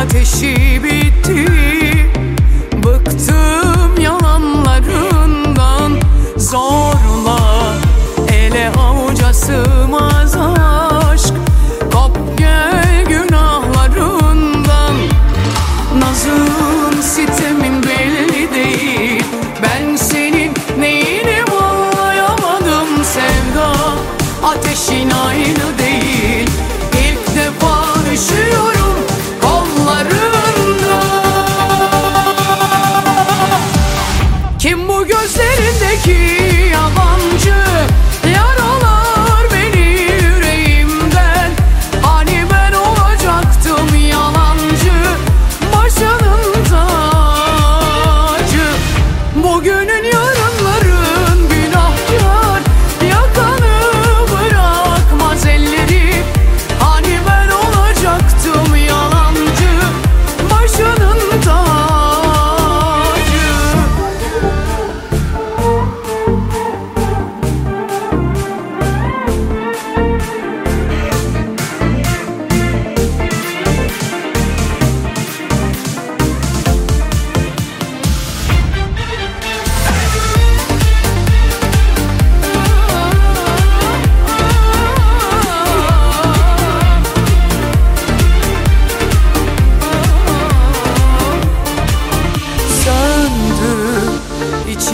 ateşi bitti. Bıktım yalanlarından. Zorla ele avuca sığmaz aşk. Kop gel günahlarından. Nazım sitemin belli değil. Ben senin neyini anlayamadım Sevda. Ateşin aynı değil. Bugünün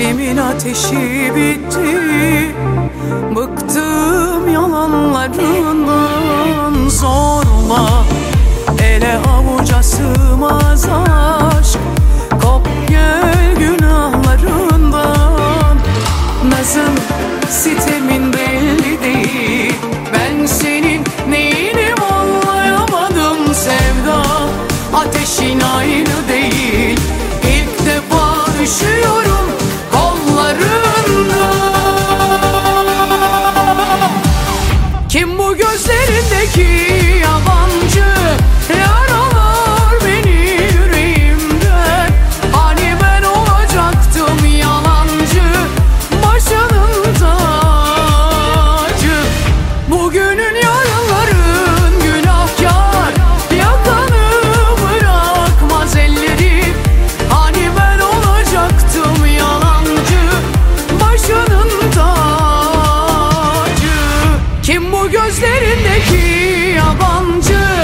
İçimin ateşi bitti. Bıktım yalanlarından. Zorla ele avuca sığmaz aşk. Kop gel günahlarından. Nazın sitemin belli değil. Ben senin neyinim anlayamadım. Sevda Ateşin aynı değil. İlk defa üşüyorum Kim bu gözlerindeki yabancı?